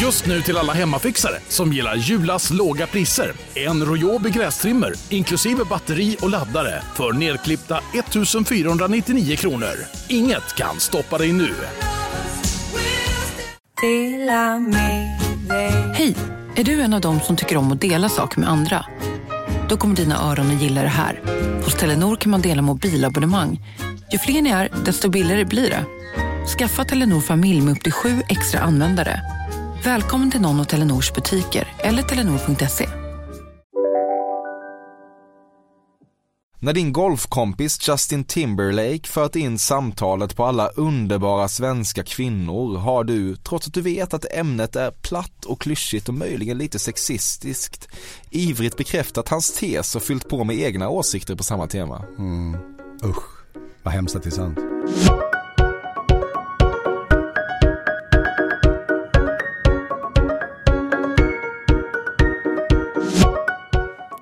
Just nu till alla hemmafixare som gillar Julas låga priser. En Royobi grästrimmer inklusive batteri och laddare för nedklippta 1 499 kronor. Inget kan stoppa dig nu. Hej! Är du en av dem som tycker om att dela saker med andra? Då kommer dina öron att gilla det här. Hos Telenor kan man dela mobilabonnemang. Ju fler ni är, desto billigare blir det. Skaffa Telenor familj med upp till sju extra användare. Välkommen till någon av Telenors butiker eller telenor.se. När din golfkompis Justin Timberlake fört in samtalet på alla underbara svenska kvinnor har du, trots att du vet att ämnet är platt och klyschigt och möjligen lite sexistiskt, ivrigt bekräftat hans tes och fyllt på med egna åsikter på samma tema. Mm. Usch, vad hemskt att det är sant.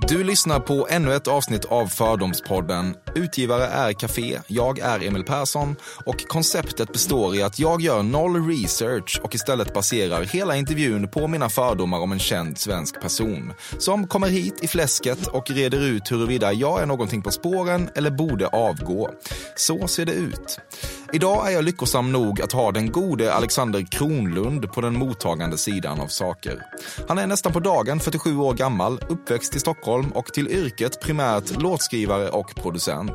Du lyssnar på ännu ett avsnitt av Fördomspodden. Utgivare är Café, jag är Emil Persson och konceptet består i att jag gör noll research och istället baserar hela intervjun på mina fördomar om en känd svensk person som kommer hit i fläsket och reder ut huruvida jag är någonting på spåren eller borde avgå. Så ser det ut. Idag är jag lyckosam nog att ha den gode Alexander Kronlund på den mottagande sidan av saker. Han är nästan på dagen 47 år gammal, uppväxt i Stockholm och till yrket primärt låtskrivare och producent.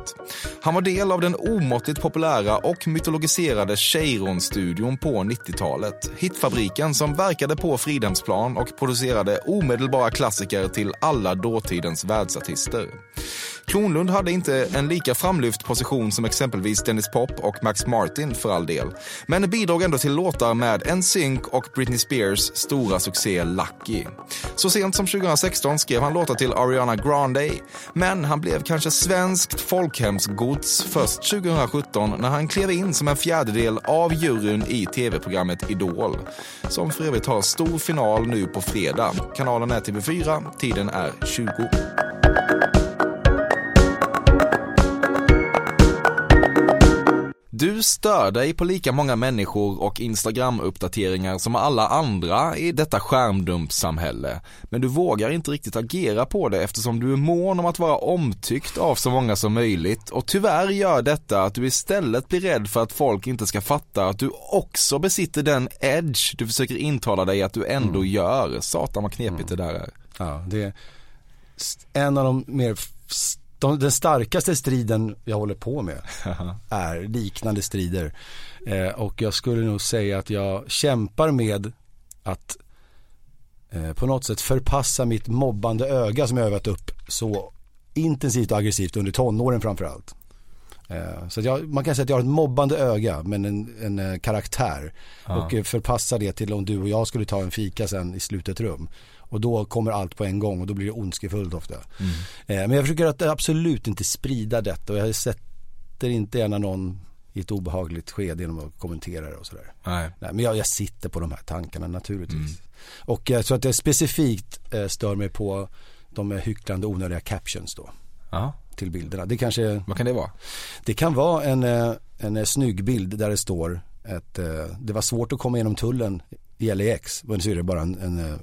Han var del av den omåttligt populära och mytologiserade Cheiron-studion på 90-talet. Hitfabriken som verkade på Fridhemsplan och producerade omedelbara klassiker till alla dåtidens världsartister. Kronlund hade inte en lika framlyft position som exempelvis Dennis Pop och Max Martin för all del, men bidrog ändå till låtar med NSYNC och Britney Spears stora succé Lucky. Så sent som 2016 skrev han låtar till Ariana Grande, men han blev kanske svenskt folkhemsgods först 2017 när han klev in som en fjärdedel av juryn i tv-programmet Idol, som för övrigt har stor final nu på fredag. Kanalen är TV4, tiden är 20. Du stör dig på lika många människor och Instagram-uppdateringar som alla andra i detta skärmdumpssamhälle. Men du vågar inte riktigt agera på det eftersom du är mån om att vara omtyckt av så många som möjligt och tyvärr gör detta att du istället blir rädd för att folk inte ska fatta att du också besitter den edge du försöker intala dig att du ändå mm. gör. Satan vad knepigt mm. det där är. Ja, det är en av de mer de, den starkaste striden jag håller på med är liknande strider. Eh, och jag skulle nog säga att jag kämpar med att eh, på något sätt förpassa mitt mobbande öga som jag övat upp så intensivt och aggressivt under tonåren framförallt. Eh, så jag, man kan säga att jag har ett mobbande öga men en, en eh, karaktär. Ja. Och eh, förpassa det till om du och jag skulle ta en fika sen i slutet rum. Och då kommer allt på en gång och då blir det ondskefullt ofta. Mm. Men jag försöker att absolut inte sprida detta och jag sätter inte gärna någon i ett obehagligt skede genom att kommentera det och sådär. Nej. Nej men jag, jag, sitter på de här tankarna naturligtvis. Mm. Och så att jag specifikt stör mig på de hycklande onödiga captions då. Ja. Till bilderna. Det kanske Vad kan det vara? Det kan vara en, en, en snygg bild där det står att det var svårt att komma igenom tullen i LEX. Men så är det bara en, en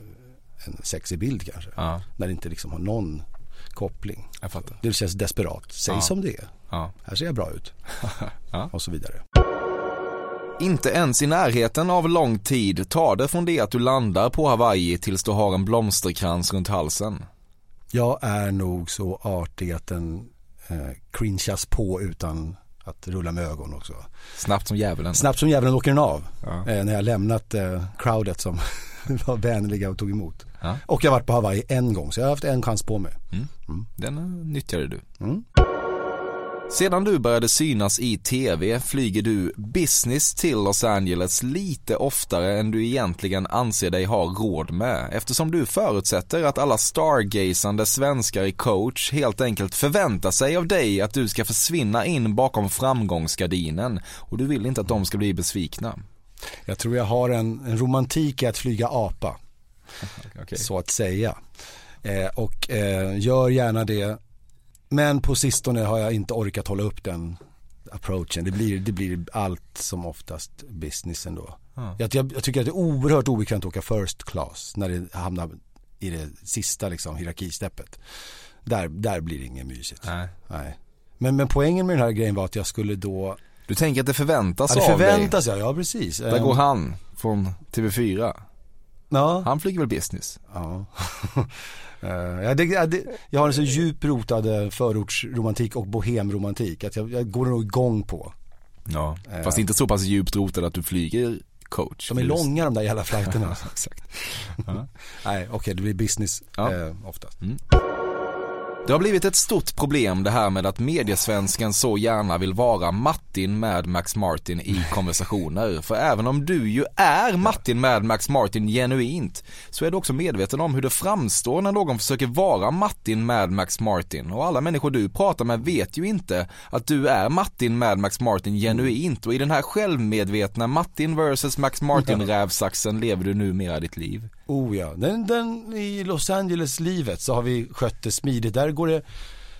en sexig bild kanske. Ja. När det inte liksom har någon koppling. Jag fattar. Det känns desperat. Säg ja. som det är. Ja. Här ser jag bra ut. ja. Och så vidare. Inte ens i närheten av lång tid tar det från det att du landar på Hawaii tills du har en blomsterkrans runt halsen. Jag är nog så artig att den eh, cringeas på utan att rulla med ögon också. Snabbt som djävulen. Snabbt som djävulen åker den av. Ja. Eh, när jag lämnat eh, crowdet som var vänliga och tog emot. Ja. Och jag har varit på Hawaii en gång så jag har haft en chans på mig. Mm. Mm. Den nyttjade du. Mm. Sedan du började synas i tv flyger du business till Los Angeles lite oftare än du egentligen anser dig ha råd med eftersom du förutsätter att alla stargazande svenskar i coach helt enkelt förväntar sig av dig att du ska försvinna in bakom framgångsgardinen och du vill inte att de ska bli besvikna. Jag tror jag har en, en romantik i att flyga apa. okay. Så att säga. Eh, och eh, gör gärna det. Men på sistone har jag inte orkat hålla upp den approachen. Det blir, det blir allt som oftast business ändå. Ja. Jag, jag, jag, tycker att det är oerhört obekvämt att åka first class när det hamnar i det sista liksom, hierarkisteppet. Där, där blir det inget mysigt. Nej. Nej. Men, men poängen med den här grejen var att jag skulle då Du tänker att det förväntas ja, det förväntas av dig? ja, precis. Där går han från TV4. Ja. Han flyger väl business? Ja. Uh, det, det, jag har en så djup rotad eh, förortsromantik och bohemromantik att jag, jag går nog igång på. Ja, uh, fast inte så pass djupt rotad att du flyger coach. De är långa de där jävla flighterna. Exakt. Nej, okej okay, det blir business ja. eh, oftast. Mm. Det har blivit ett stort problem det här med att mediesvensken så gärna vill vara Martin med Max Martin i konversationer. För även om du ju är Martin med Max Martin genuint så är du också medveten om hur det framstår när någon försöker vara Martin med Max Martin. Och alla människor du pratar med vet ju inte att du är Martin med Max Martin genuint. Och i den här självmedvetna Martin vs Max Martin rävsaxen lever du numera ditt liv. Oh ja, den, den, i Los Angeles-livet så har vi skött det smidigt. Där går det,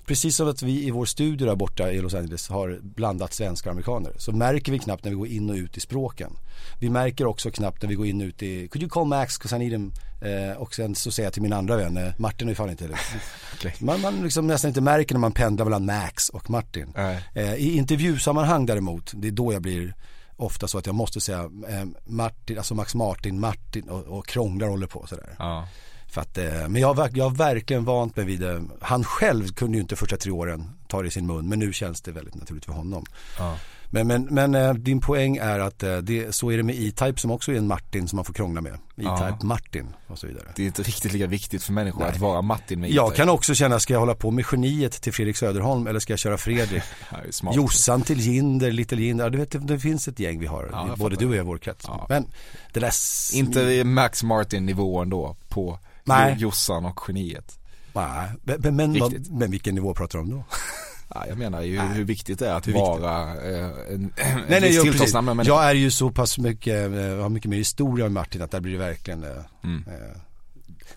precis som att vi i vår studio där borta i Los Angeles har blandat svenskar och amerikaner. Så märker vi knappt när vi går in och ut i språken. Vi märker också knappt när vi går in och ut i, could you call Max, cause I need him. Eh, och sen så säger jag till min andra vän, eh, Martin är fan inte det. okay. Man, man liksom nästan inte märker när man pendlar mellan Max och Martin. Eh, I intervjusammanhang däremot, det är då jag blir ofta så att jag måste säga eh, Martin, alltså Max Martin, Martin och, och krånglar håller på sådär. Ja. För att, eh, men jag har, jag har verkligen vant mig vid det. Han själv kunde ju inte första tre åren ta det i sin mun men nu känns det väldigt naturligt för honom. Ja. Men, men, men eh, din poäng är att eh, det, så är det med E-Type som också är en Martin som man får krångla med. E-Type ja. Martin och så vidare. Det är inte riktigt lika viktigt för människor Nej. att vara Martin med E-Type. Jag kan också känna, ska jag hålla på med geniet till Fredrik Söderholm eller ska jag köra Fredrik? Jossan till Jinder, Little Jinder. Du vet, det finns ett gäng vi har. Ja, både du och jag i vår krets. Ja. Men det där... Inte Max Martin nivån då på Nej. Jossan och geniet. Nej, men, men, men vilken nivå pratar du om då? Ja, jag menar ju hur viktigt det är att vara eh, en, nej, nej, jag, jag är ju så pass mycket, eh, har mycket mer historia med Martin att där blir det verkligen eh, mm. eh,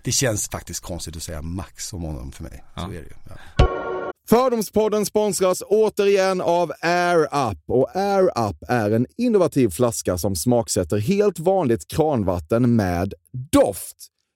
Det känns faktiskt konstigt att säga max om honom för mig. Ja. Så är det ju. Ja. Fördomspodden sponsras återigen av Air Up. Och Air Up är en innovativ flaska som smaksätter helt vanligt kranvatten med doft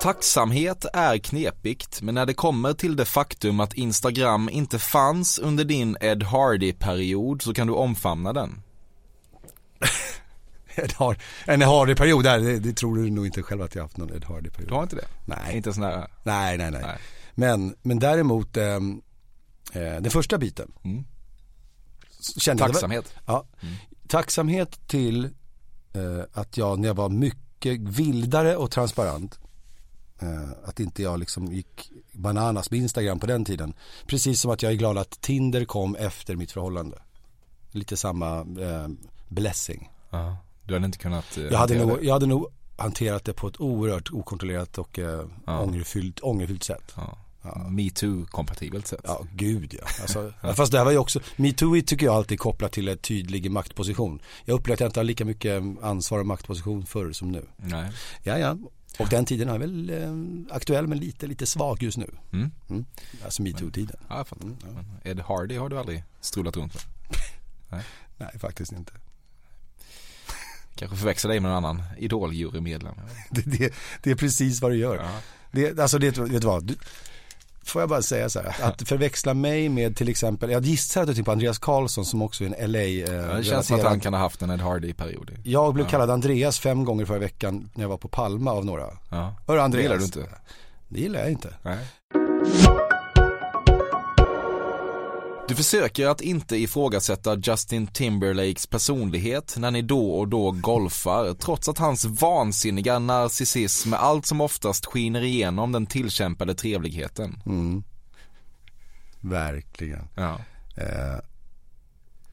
Tacksamhet är knepigt, men när det kommer till det faktum att Instagram inte fanns under din Ed Hardy-period så kan du omfamna den. Ed Hard, en Hardy-period där, det, det tror du nog inte själv att jag haft någon Ed Hardy-period. Du har inte det? Nej. Inte sån här... Nej, nej, nej. Nej. Men, men däremot, ehm, eh, den första biten. Mm. Kände Tacksamhet. Ja. Tacksamhet till eh, att jag när jag var mycket vildare och transparent att inte jag liksom gick bananas med Instagram på den tiden. Precis som att jag är glad att Tinder kom efter mitt förhållande. Lite samma eh, blessing. Ja. Du hade inte kunnat... eh, Jag hade, nog, jag hade nog hanterat det på ett oerhört okontrollerat och eh, Ja. ångerfyllt, ångerfyllt sätt. Ja. Metoo-kompatibelt sätt. Ja, gud ja. Alltså, fast det här var ju också, metoo tycker jag alltid kopplat till en tydlig maktposition. Jag upplever att jag inte har lika mycket ansvar och maktposition förr som nu. Nej. Ja, ja. Och den tiden är väl eh, aktuell men lite, lite svag just nu. Mm. Mm. Alltså metoo-tiden. Ja, jag fattar. Men Ed Hardy har du aldrig strulat runt med. Nej, faktiskt inte. Kanske förväxla dig med någon annan idol-jurymedlem. Det, det, det är precis vad du gör. Ja. Det, alltså det, vet du vad? Du, får jag bara säga så här, att förväxla mig med till exempel, jag gissar att du tänker på Andreas Karlsson som också är en LA eh, det känns som att han kan ha haft en Ed Hardy-period. Jag blev Ja. kallad Andreas fem gånger förra veckan när jag var på Palma av några. Ja. Det Andreas. gillar du inte? Det gillar jag inte. Nej. Du försöker att inte ifrågasätta Justin Timberlakes personlighet när ni då och då golfar, trots att hans vansinniga narcissism allt som oftast skiner igenom den tillkämpade trevligheten. Mm. Verkligen. Ja. Eh,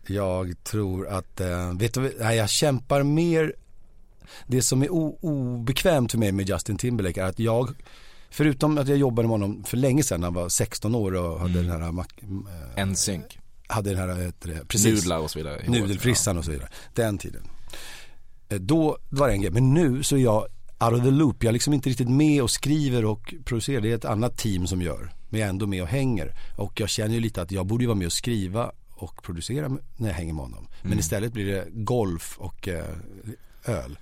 jag tror att, eh, vet du, nej, jag kämpar mer, det som är obekvämt för mig med Justin Timberlake är att jag, förutom att jag jobbade med honom för länge sedan, när han var 16 år och hade den här, En synk. hade den här, heter det, precis. Nudlar och så vidare. Nudelfrissan och så vidare. Den tiden. Eh, Då var det en grej. Men nu så är jag out of the loop. Jag är liksom inte riktigt med och skriver och producerar. Det är ett annat team som gör. Men jag är ändå med och hänger. Och jag känner ju lite att jag borde ju vara med och skriva och producera när jag hänger med honom. Men Mm. istället blir det golf och eh, öl.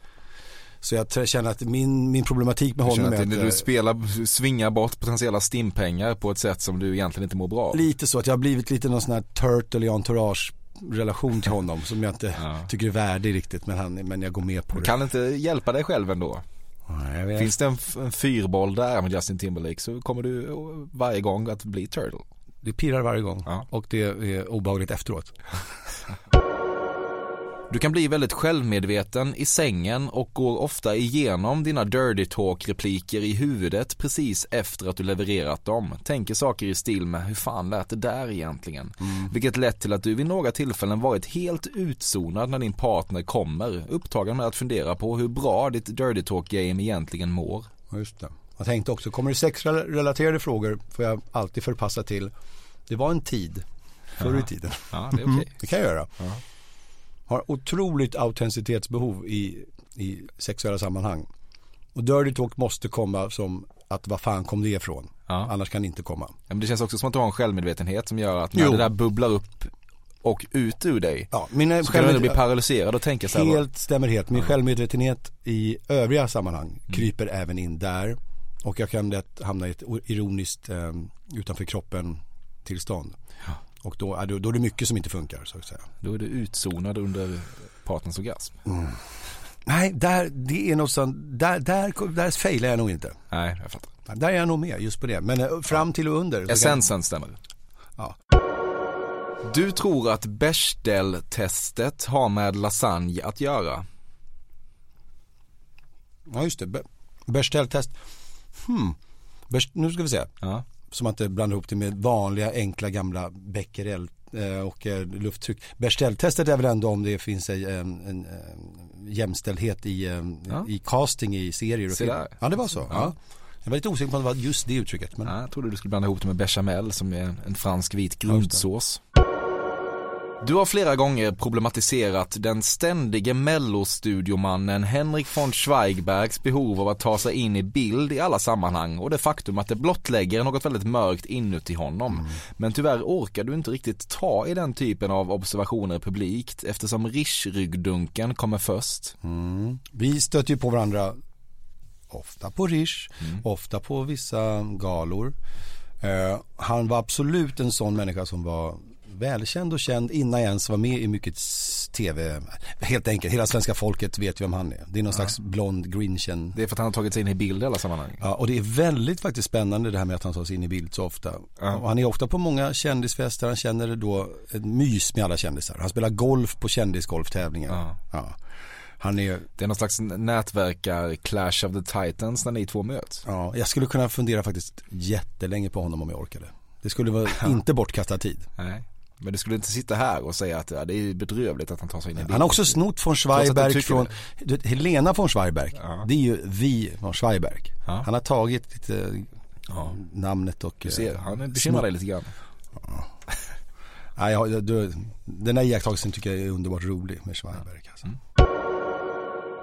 Så jag känner att min, min problematik med honom är att du eh, spelar, svingar bort potentiella stimpengar på ett sätt som du egentligen inte mår bra av. lite så att jag har blivit lite någon sån här turtle i entourage relation till honom som jag inte Ja. tycker är värdig riktigt men, han, men jag går med på det. kan inte hjälpa dig själv ändå. Vet. Finns det en, en fyrboll där med Justin Timberlake så kommer du varje gång att bli Turtle. Det pirrar varje gång Ja. och det är obehagligt efteråt. Du kan bli väldigt självmedveten i sängen och går ofta igenom dina dirty talk-repliker i huvudet precis efter att du levererat dem. Tänker saker i stil med hur fan lät det där egentligen? Vilket lett till att du vid några tillfällen varit helt utzonad när din partner kommer, upptagen med att fundera på hur bra ditt dirty talk-game egentligen mår. Ja, Just det. Jag tänkte också, kommer det sexrelaterade frågor får jag alltid förpassa till, det var en tid, förr i tiden. Ja, det är okej. Det kan jag göra. Har otroligt autenticitetsbehov i, i sexuella sammanhang. Och dirty talk måste komma som att vad fan kom det ifrån? Ja. Annars kan det inte komma. Ja, men det känns också som att du har en självmedvetenhet som gör att när Jo. det där bubblar upp och ut ur dig Ja, min så kan du bli paralyserad och tänka så här, Helt stämmer helt. Min självmedvetenhet i övriga sammanhang Mm. kryper även in där. Och jag kan lätt hamna i ett ironiskt eh, utanför kroppen tillstånd. Och då är, det, då är det mycket som inte funkar så att säga. då är du utzonad under partners orgasm. Nej, där, det är något sånt, där, där, där failar jag nog inte. Nej, jag fattar. Där är jag nog med just på det. Men eh, fram till och under. så kan- Essensen stämmer. Ja. Du tror att Bechdel-testet har med lasagne att göra? Ja, just det. Be- Bechdel-test. Hmm. Bech- nu ska vi se. Ja. Så man inte blandar ihop det med vanliga enkla gamla becquerel eh, och eh, lufttryck. Bechdel-testet är väl ändå om det finns en, en, en, eh, jämställdhet i, Ja. i casting i serier och film. Ja det var så. Ja. Ja. Jag var lite osäker på om det var just det uttrycket. Men... Ja, jag trodde du skulle blanda ihop det med bechamel som är en fransk vit grundsås. Du har flera gånger problematiserat den ständige mellostudiomannen Henrik von Zweigbergs behov av att ta sig in i bild i alla sammanhang och det faktum att det blottlägger något väldigt mörkt inuti honom. Men tyvärr orkar du inte riktigt ta i den typen av observationer publikt eftersom Rish-ryggdunken kommer först. Mm. Vi stöter ju på varandra ofta på Rish, ofta på vissa galor. Eh, han var absolut en sån människa som var välkänd och känd innan jag ens var med i mycket tv. Helt enkelt, hela svenska folket vet vem han är. Det är någon slags blond grinchen. Det är för att han har tagit sig in i bild i alla sammanhang. Ja, och det är väldigt faktiskt spännande det här med att han tar sig in i bild så ofta. Ja. Och han är ofta på många kändisfester, han känner då ett mys med alla kändisar. Han spelar golf på kändisgolftävlingar. Ja. Ja. Han är, Det är någon slags nätverkar clash of the titans när ni två möts. ja, jag skulle kunna fundera faktiskt jättelänge på honom om jag orkade. Det skulle vara inte bortkastad tid. Nej. Men du skulle inte sitta här och säga att ja, det är bedrövligt att han tar sig in i bild. Han har också snott von Schweiberg från, det. du vet, Helena von Schweiberg, Ja. det är ju vi von Schweiberg. Ja. Han har tagit lite Ja. namnet och... Du ser, eh, han bekymrar dig lite grann. Nej, du, den här iakttagelsen tycker jag är underbart rolig med Schweiberg. Alltså. Mm.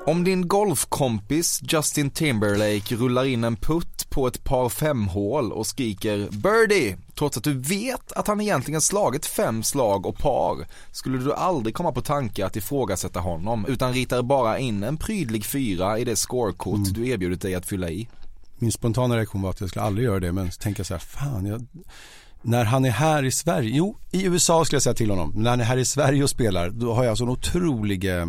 Om din golfkompis Justin Timberlake rullar in en putt på ett par femhål och skriker birdie trots att du vet att han egentligen slagit fem slag och par skulle du aldrig komma på tanke att ifrågasätta honom utan ritar bara in en prydlig fyra i det scorekort du erbjudit dig att fylla i. Min spontana reaktion var att jag skulle aldrig göra det men så tänker jag så här, fan jag, när han är här i Sverige, jo i USA skulle jag säga till honom, när han är här i Sverige och spelar då har jag sån otrolig eh,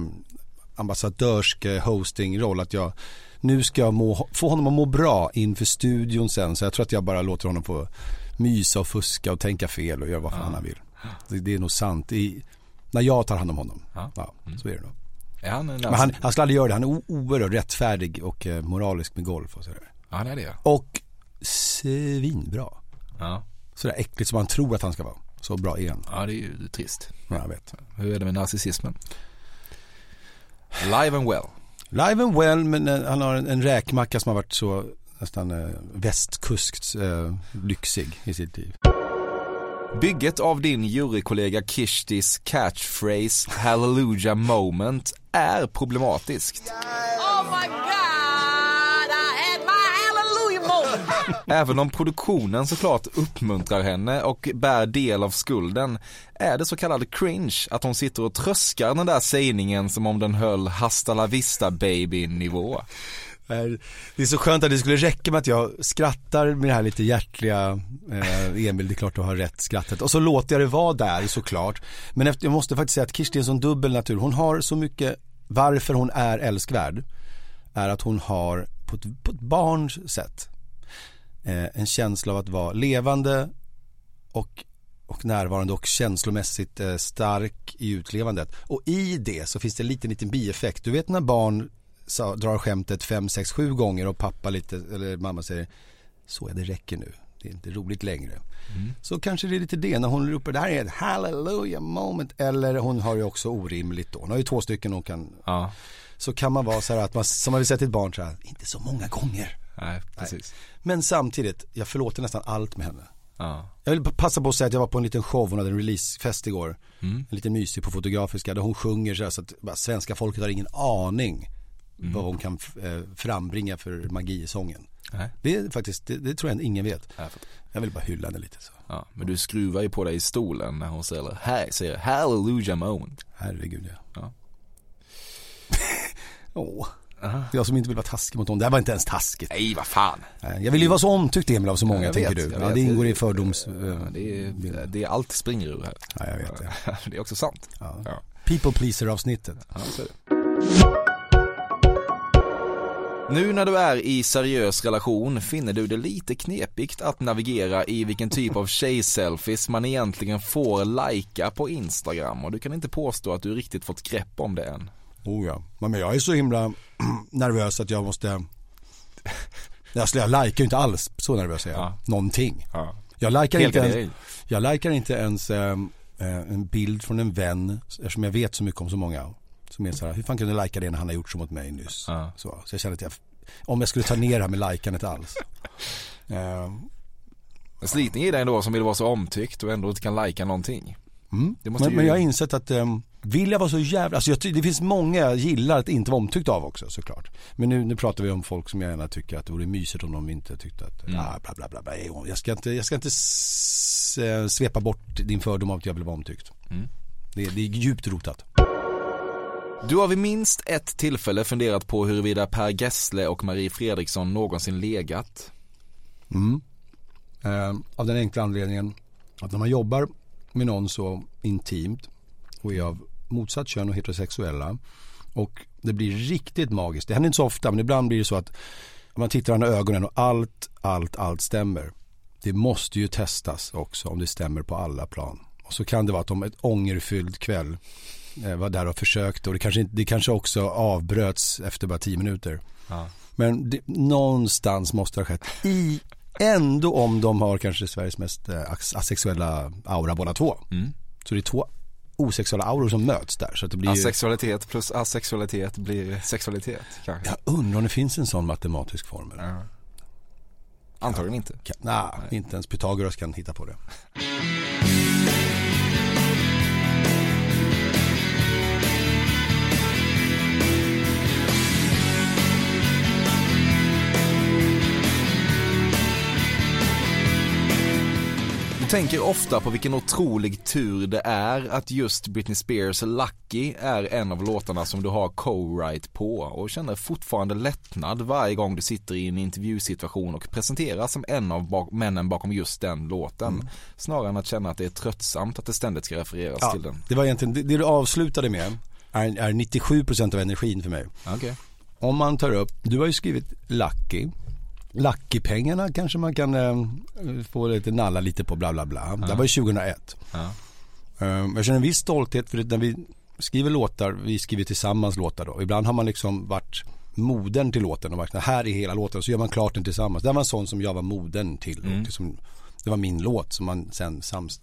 ambassadörsk hosting-roll att jag nu ska jag må, få honom att må bra inför studion sen så jag tror att jag bara låter honom få mysa och fuska och tänka fel och göra vad fan han vill. Det, det är nog sant i, när jag tar hand om honom. Ja. Ja, så är det nog. Är han en Men han, han skulle aldrig göra det, han är oerhört rättfärdig och eh, moralisk med golf och sådär. Ja, det är det. Och svinbra. Ja. sådär äckligt som man tror att han ska vara. Så bra är han. Ja, det är ju trist. Ja, jag vet. Hur är det med narcissismen? Live and well. Live and well, men eh, han har en, en räkmacka som har varit så nästan eh, västkuskt eh, lyxig i sitt liv. Bygget av din jurykollega Kishtis catchphrase Hallelujah moment är problematiskt. Oh Även om produktionen såklart uppmuntrar henne och bär del av skulden är det så kallad cringe att hon sitter och tröskar den där sägningen som om den höll hasta la vista baby nivå. Eh, det är så skönt att det skulle räcka med att jag skrattar med det här lite hjärtliga, eh, Emil det är klart du har rätt skrattet. Och så låter jag det vara där såklart. Men efter, jag måste faktiskt säga att Kirsti är en sån dubbel natur. Hon har så mycket, varför hon är älskvärd, är att hon har på ett, på ett barns sätt en känsla av att vara levande och, och närvarande och känslomässigt eh, stark i utlevandet. Och i det så finns det en liten, liten bieffekt. Du vet när barn sa, drar skämtet fem, sex, sju gånger och pappa lite, eller mamma säger så är det räcker nu. Det är inte roligt längre. Mm. Så kanske det är lite det när hon ropar det här är ett hallelujah moment. Eller hon har ju också orimligt då. Hon har ju två stycken hon kan. Ja. Så kan man vara så här att man, som man vill säga till ett barn så här, inte så många gånger. Nej, precis. Men samtidigt, jag förlåter nästan allt med henne. Ja. Jag vill passa på att säga att jag var på en liten show, hon hade en releasefest igår. Mm. En liten mysig på Fotografiska där hon sjunger så, här, så att bara, svenska folket har ingen aning Mm. vad hon kan eh, frambringa för magi i sången. Nej. Det är faktiskt, det, det tror jag ingen vet. Jag vill bara hylla henne lite så. Ja, men du skruvar ju på dig i stolen när hon säger, här, säger hallelujah moment. Herregud ja. Ja. Åh. Jag som inte vill vara taskig mot honom. Det här var inte ens taskigt. Nej, vad fan. Jag vill ju vara så omtyckt Emil av så många Jag tänker vet, du. Ja, det ingår i fördoms... Ja, eh, det, är, det är allt springer ur här. Ja, jag vet det. Det är också sant. Ja. Ja. People pleaser avsnittet. Ja, så är det. Nu när du är i seriös relation finner du det lite knepigt att navigera i vilken typ av tjejselfies man egentligen får lajka på Instagram och du kan inte påstå att du riktigt fått grepp om det än. Oh ja. Men jag är så himla nervös att jag måste... Alltså, jag likar ju inte alls, så nervös är jag. Ja. Någonting. Ja. Jag likar inte ens, jag likar inte ens eh, en bild från en vän, eftersom jag vet så mycket om så många. Som är så här, hur fan kunde du lajka det när han har gjort så mot mig nyss? Ja. Så, så jag känner att jag, om jag skulle ta ner det här med lajkandet alls. En slitning i dig ändå som vill vara så omtyckt och ändå inte kan lajka någonting. Mm. Men, ju- men jag har insett att um, vill jag vara så jävla, alltså jag, det finns många jag gillar att inte vara omtyckt av också såklart. Men nu, nu pratar vi om folk som jag gärna tycker att det vore mysigt om de inte tyckte att, Mm. ah, bla bla bla bla. Jag ska inte, jag ska inte eh, svepa bort din fördom av att jag vill vara omtyckt. Mm. Det, det är djupt rotat. Du har vid minst ett tillfälle funderat på huruvida Per Gessle och Marie Fredriksson någonsin legat. Mm. Eh, av den enkla anledningen att när man jobbar med någon så intimt och är av motsatt kön och heterosexuella och det blir riktigt magiskt. Det händer inte så ofta men ibland blir det så att man tittar i ögonen och allt, allt, allt stämmer. Det måste ju testas också om det stämmer på alla plan. Och så kan det vara att om ett ångerfylld kväll eh, var där och försökte och det kanske, inte, det kanske också avbröts efter bara tio minuter. Men det, någonstans måste det ha skett i, ändå om de har kanske Sveriges mest eh, as- asexuella aura båda två. Mm. Så det är två osexuella auror som möts där. Så att det blir Asexualitet plus asexualitet blir sexualitet kanske. jag undrar om det finns en sån matematisk formel. Ja. Antagligen inte. Kan, nej, inte ens Pythagoras kan hitta på det. Tänker ofta på vilken otrolig tur det är att just Britney Spears Lucky är en av låtarna som du har co-write på och känner fortfarande lättnad varje gång du sitter i en intervjusituation och presenteras som en av bak- männen bakom just den låten. Snarare än att känna att det är tröttsamt att det ständigt ska refereras Ja, till den. det var egentligen, det, det du avslutade med är, är 97% av energin för mig. Okej. Om man tar upp, du har ju skrivit Lucky. Lucky-pengarna kanske man kan eh, få lite nalla lite på bla bla bla. Det var ju 2001. Ja. Eh, jag känner en viss stolthet för att när vi skriver låtar, vi skriver tillsammans låtar då. Ibland har man liksom varit modern till låten och varit här är hela låten så gör man klart den tillsammans. Det var en sån som jag var modern till. Och liksom, Det var min låt som man sen sams,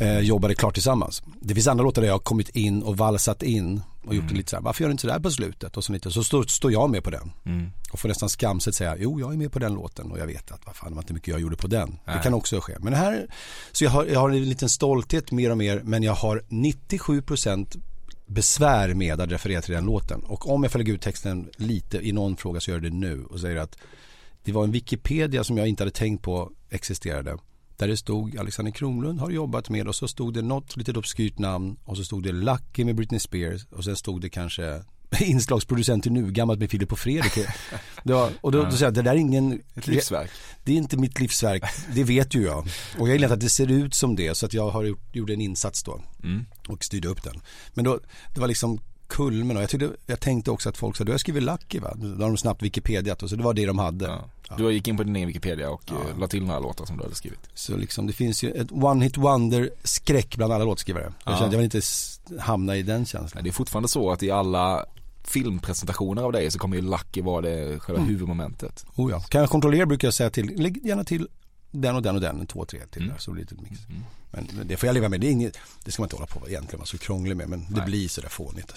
eh, jobbade klart tillsammans. Det finns andra låtar där jag har kommit in och valsat in och gjort det lite så här, varför gör du inte sådär på slutet? Och så, lite, så står, står jag med på den. Och får nästan skamset säga, jo jag är med på den låten och jag vet att vad fan det var inte mycket jag gjorde på den. Det kan också ske. Men här, så jag har, jag har en liten stolthet mer och mer men jag har 97% besvär med att referera till den låten. Och om jag får lägga ut texten lite i någon fråga så gör jag det nu och säger att det var en Wikipedia som jag inte hade tänkt på existerade. Där det stod Alexander Kronlund har jobbat med och så stod det något litet obskyrt namn och så stod det Lucky med Britney Spears och sen stod det kanske inslagsproducent i nu, gammalt med Filip och Fredrik. Var, och då, då säger jag, det där är ingen... Ett livsverk. Det är inte mitt livsverk, det vet ju jag. Och jag gillar att det ser ut som det så att jag har gjort, gjorde en insats då och styrde upp den. Men då, det var liksom kulmen och jag, tyckte, jag tänkte också att folk sa, du har skrivit Lucky va? Då har de snabbt Wikipediat och så det var det de hade. Ja. Du gick in på din egen Wikipedia och ja. la till några låtar som du hade skrivit. Så liksom det finns ju ett one hit wonder skräck bland alla låtskrivare. Jag Ja. kände jag vill inte hamna i den känslan. Nej, det är fortfarande så att i alla filmpresentationer av dig så kommer ju Lucky vara det själva huvudmomentet. Oh ja. Kan jag kontrollera brukar jag säga till, lägg gärna till den och den och den, en två, tre till Mm. så blir det ett mix. Men men det får jag leva med, det, är inget, det ska man inte hålla på egentligen vara så krånglig med, men det Nej. blir sådär fånigt.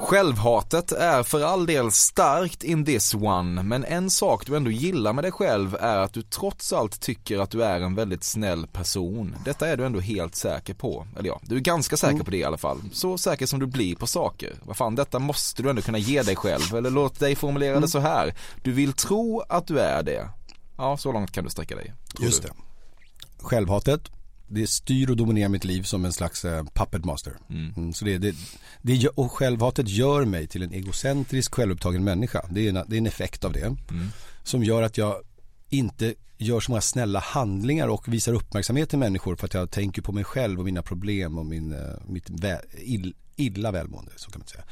Självhatet är för all del starkt in this one, men en sak du ändå gillar med dig själv är att du trots allt tycker att du är en väldigt snäll person. Detta är du ändå helt säker på. Eller ja, du är ganska säker på det i alla fall. Så säker som du blir på saker. Vad fan, detta måste du ändå kunna ge dig själv. Eller låt dig formulera det så här. Du vill tro att du är det. Ja, så långt kan du sträcka dig. Just du. det. Självhatet, det styr och dominerar mitt liv som en slags eh, puppet master. Mm, så det, det, det, och självhatet gör mig till en egocentrisk, självupptagen människa. Det är en, det är en effekt av det. Som gör att jag inte gör så många snälla handlingar och visar uppmärksamhet till människor för att jag tänker på mig själv och mina problem och min, eh, mitt vä, ill, illa välmående. Så kan man säga.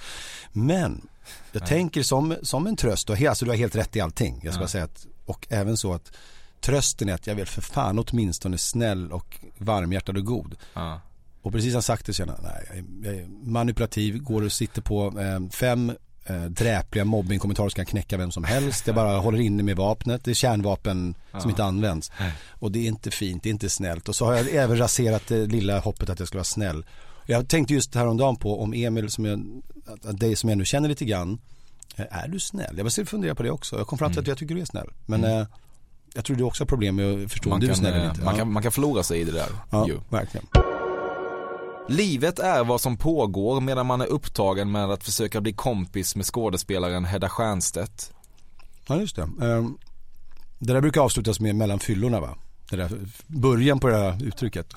Men jag tänker som, som en tröst, och alltså du har helt rätt i allting. Jag ska bara säga att, och även så att trösten är att jag vill för fan åtminstone snäll och varmhjärtad och god. Ja. Och precis jag sagt det så känner nej, jag är, manipulativ, går och sitter på eh, fem eh, dräpliga mobbingkommentarer som kan knäcka vem som helst. Jag bara håller inne med vapnet, det är kärnvapen som inte används. Och det är inte fint, det är inte snällt. Och så har jag även raserat det lilla hoppet att jag skulle vara snäll. Jag tänkte just häromdagen på om Emil, som jag, dig som jag nu känner lite grann, är du snäll? Jag började fundera på det också. Jag kom fram till att jag tycker du är snäll. Men eh, jag tror du också har problem med att förstå om Man, du är snäll eller eh, inte. man, Ja. kan, man kan förlora sig i det där. Ja, ju. verkligen. Livet är vad som pågår medan man är upptagen med att försöka bli kompis med skådespelaren Hedda Stiernstedt. Ja just det. Ehm, det där brukar avslutas med mellan fyllorna va? Det där, början på det här uttrycket.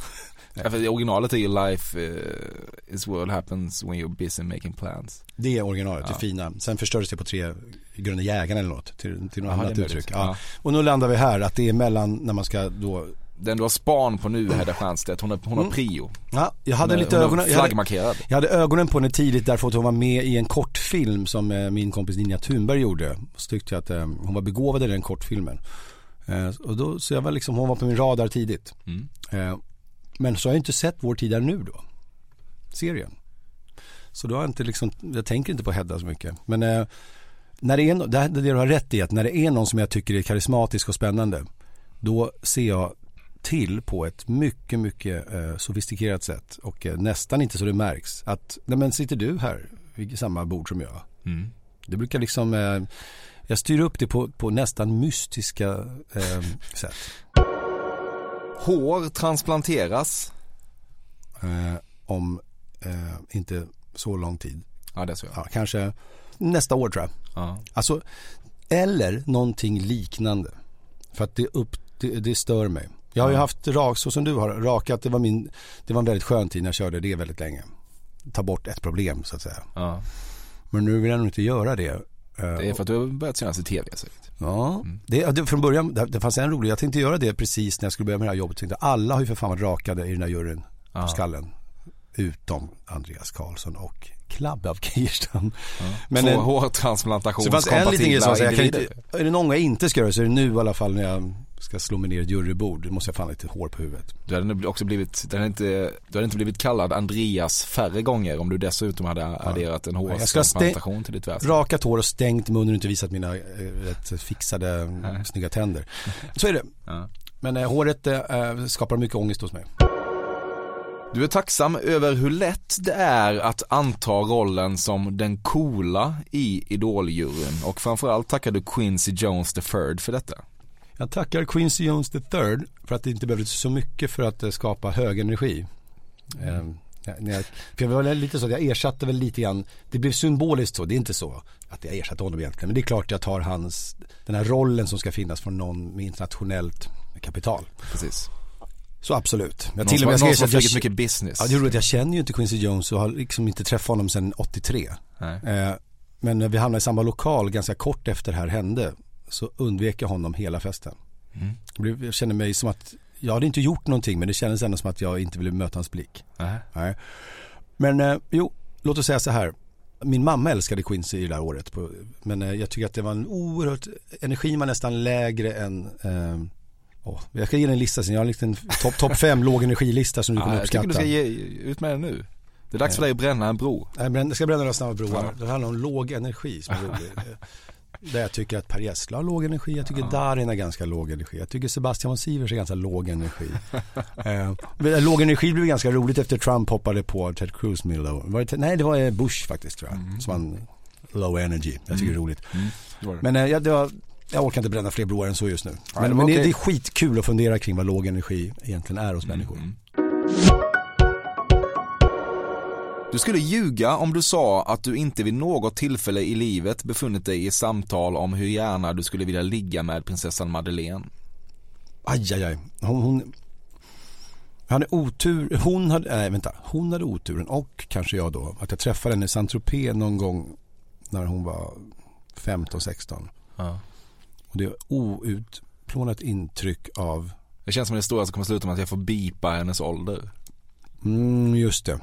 Ja. För originalet är ju life eh, is what happens when you're busy making plans. Det är originalet, Ja. det fina. Sen förstördes det på tre Gröna jägarna eller något. Till, till något Jaha, annat uttryck. Ja. Och nu landar vi här att det är mellan när man ska då Den du har span på nu Hedda Stiernstedt, hon, är, hon har prio. Ja, jag hade Hon är- lite ögonen, jag hade, jag hade ögonen på henne tidigt därför att hon var med i en kortfilm som eh, min kompis Ninja Thunberg gjorde. Så tyckte jag att eh, hon var begåvad i den kortfilmen. Eh, och då, så jag var liksom, hon var på min radar tidigt. Mm. Men så har jag inte sett Vår tid är nu då. Serien. Så då har jag inte liksom, jag tänker inte på Hedda så mycket. Men eh, när det är, no- det, här- det du har rätt i att när det är någon som jag tycker är karismatisk och spännande. Då ser jag till på ett mycket, mycket eh, sofistikerat sätt och eh, nästan inte så det märks att, nej men sitter du här vid samma bord som jag? Mm. Det brukar liksom, eh, jag styr upp det på, på nästan mystiska eh, sätt. Hår transplanteras. Eh, om eh, inte så lång tid. Ja det ja. Kanske nästa år tror jag. ja. Alltså, eller någonting liknande. För att det, upp, det, det stör mig. Jag har ju haft rak, så som du har rakat, det var, min, det var en väldigt skön tid när jag körde det väldigt länge. Ta bort ett problem så att säga. ja. Men nu vill jag nog inte göra det. Eh, Det är för att du har börjat synas i tv säkert. Ja, det, ja, det, från början, det, det fanns en rolig, jag tänkte göra det precis när jag skulle börja med det här jobbet. Tänkte, alla har ju för fan varit rakade i den här juryn på skallen. Utom Andreas Karlsson och Klabbe av Kirstam. Men, Två eh, hårtransplantations Så jag kan inte, är det någon gång jag inte ska göra så är det nu i alla fall när jag ska slå mig ner i ett jurybord. Då måste jag fan ha lite hår på huvudet. Du hade också blivit, du hade, inte, du hade inte blivit kallad Andreas färre gånger om du dessutom hade adderat en hårtransplantation till ditt väsen. Rakat hår och stängt mun och inte visat mina eh, rätt fixade Nej. snygga tänder. Så är det. Ja. Men eh, håret eh, skapar mycket ångest hos mig. Du är tacksam över hur lätt det är att anta rollen som den coola i Idoljuryn och framförallt tackar du Quincy Jones III för detta. Jag tackar Quincy Jones III för att det inte behövdes så mycket för att eh, skapa hög energi. När jag, för jag var lite så jag ersatte väl lite grann, det blev symboliskt så, det är inte så att jag ersatte honom egentligen. Men det är klart jag tar hans, den här rollen som ska finnas från någon med internationellt kapital. Precis. Så absolut. Jag Någon till som, och med någon ska som har flugit mycket business. ja, det är roligt, jag känner ju inte Quincy Jones och har liksom inte träffat honom sedan 83. Nej. Eh, men när vi hamnade i samma lokal ganska kort efter det här hände så undvek jag honom hela festen. Mm. Jag kände mig som att, jag hade inte gjort någonting men det kändes ändå som att jag inte ville möta hans blick. Nej. Nej. Men eh, jo, låt oss säga så här. Min mamma älskade Quincy i det där året. På, men eh, jag tycker att det var en oerhört, energin var nästan lägre än åh, jag ska ge dig en lista sen, jag har en liten topp top fem lågenergilista som du Ja, kommer jag tycker uppskatta. du ska ge ut med den nu. Det är dags för dig att bränna en bro. Jag ska bränna några snabba broar. Ja. Det handlar om låg energi som är rolig. Där jag tycker att Per Gessle har låg energi, jag tycker Darin har ganska låg energi, jag tycker Sebastian von Sivers har ganska låg energi. eh, låg energi blev ganska roligt efter Trump hoppade på Ted Cruz. Var det, nej det var eh, Bush faktiskt tror jag, som han, low energy, jag tycker det är roligt. Det var det. Men eh, det var, jag orkar inte bränna fler broar än så just nu. Men, men det, okej. det är skitkul att fundera kring vad låg energi egentligen är hos människor. Du skulle ljuga om du sa att du inte vid något tillfälle i livet befunnit dig i samtal om hur gärna du skulle vilja ligga med prinsessan Madeleine. Aj, aj, aj. Hon, hon hade otur, hon hade, nej vänta, hon hade oturen och kanske jag då, att jag träffade henne i Saint-Tropez någon gång när hon var 15-16. Ja. Och det är outplånat intryck av, Det känns som en historia som kommer sluta med att jag får bipa hennes ålder. mm, just det, Nej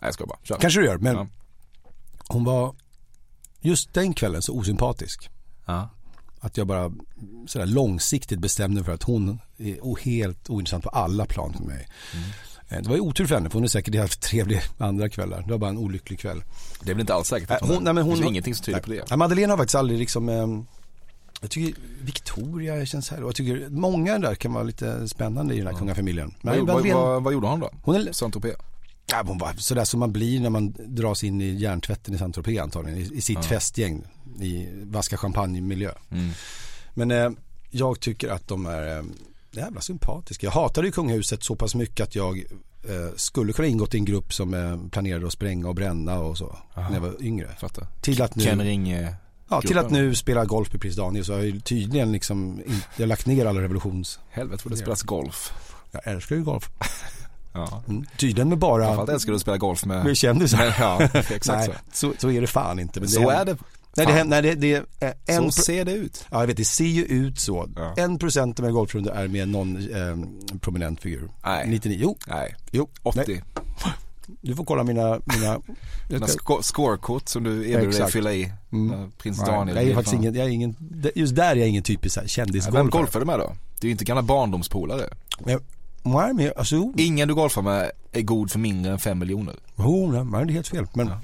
jag skojar bara. Kör. kanske du gör, men Ja. hon var just den kvällen så osympatisk. Ja. Att jag bara sådär långsiktigt bestämde för att hon är helt ointressant på alla plan för mig. Eh, Det var ju otur för henne för hon är säkert haft trevliga andra kvällar. Det var bara en olycklig kväll. Det är väl inte alls säkert att hon, nej, men det hon- finns ingenting som tyder Nej. på det. Nej, Madeleine har faktiskt aldrig liksom, eh, jag tycker Victoria känns här jag tycker många där kan vara lite spännande i den här kungafamiljen. Vad, Men vad, Madeleine, vad, vad gjorde hon då? hon är, Saint-Tropez? ja, hon var sådär som man blir när man dras in i hjärntvätten i Saint-Tropez antagligen, i, i sitt festgäng, i vaska champagne-miljö. Mm. Men eh, jag tycker att de är eh, jävla sympatiska. Jag hatade ju kungahuset så pass mycket att jag eh, skulle kunna ingått i en grupp som eh, planerade att spränga och bränna och så när jag var yngre. Fattar. Till att nu, Ken Ringe. Ja, till att nu spela golf med prins Daniel så har jag ju tydligen liksom, jag har lagt ner alla revolutions... Helvete vad det spelas golf. Jag älskar ju golf. Ja. Mm. Tydligen med bara Framförallt älskar du att spela golf med... med kändisar. ja, exakt Nej, så. så, så är det fan inte. Men Så är det. Nej, det, nej, det, det är en, Så ser det ut. Ja, jag vet, det ser ju ut så. Ja. En procent av en golfrunda är med någon eh, prominent figur. Nej. 99, jo, Nej, jo. 80. Nej, du får kolla mina, mina Dina sko- scorekort som du erbjuder dig att fylla i. Mm. Prins Nej, Daniel. jag är faktiskt ingen, jag är ingen, det- just där är jag ingen typisk Ja, Vem kändisgolfare. golfar du med då? Det är ju inte gamla barndomspolare. Nej, men alltså, Ingen du golfar med är god för mindre än 5 miljoner. jo, nej, det är helt fel. Men, Ja.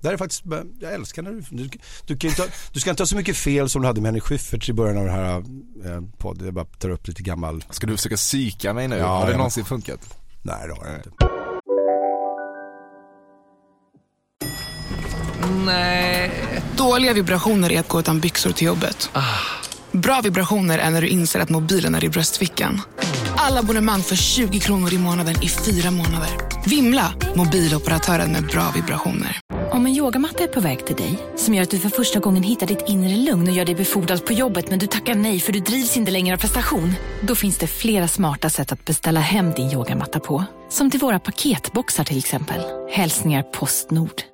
där är faktiskt, jag älskar när du, du, du, kan inte, ha- du ska inte ha så mycket fel som du hade med Henrik Schyffert i början av den här eh, podden. Jag bara tar upp lite gammal, Ska du försöka psyka mig nu? Ja, Har det någonsin funkat? nej det har jag inte. Dåliga vibrationer är att gå utan byxor till jobbet. Bra vibrationer är när du inser att mobilen är i bröstfickan. Alla abonnemang för 20 kronor i månaden i fyra månader. Vimla! Mobiloperatören med bra vibrationer. Om en yogamatta är på väg till dig, som gör att du för första gången hittar ditt inre lugn och gör dig befordrad på jobbet men du tackar nej för du drivs inte längre av prestation. Då finns det flera smarta sätt att beställa hem din yogamatta på. Som till våra paketboxar till exempel. Hälsningar Postnord.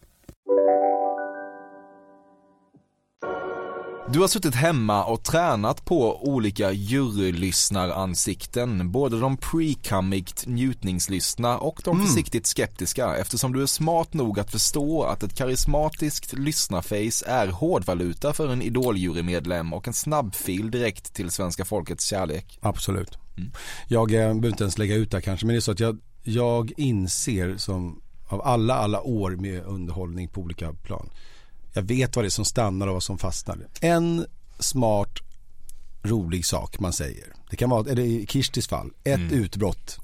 Du har suttit hemma och tränat på olika jurylyssnaransikten, både de pre-comic njutningslyssna och de Mm. försiktigt skeptiska eftersom du är smart nog att förstå att ett karismatiskt lyssnarface är hårdvaluta för en idoljurymedlem och en snabbfil direkt till svenska folkets kärlek. Absolut. Jag eh, behöver inte ens lägga ut det här kanske, men det är så att jag, jag inser som av alla, alla år med underhållning på olika plan. Jag vet vad det är som stannar och vad som fastnar. En smart, rolig sak man säger. Det kan vara, eller i Kirstis fall, ett utbrott.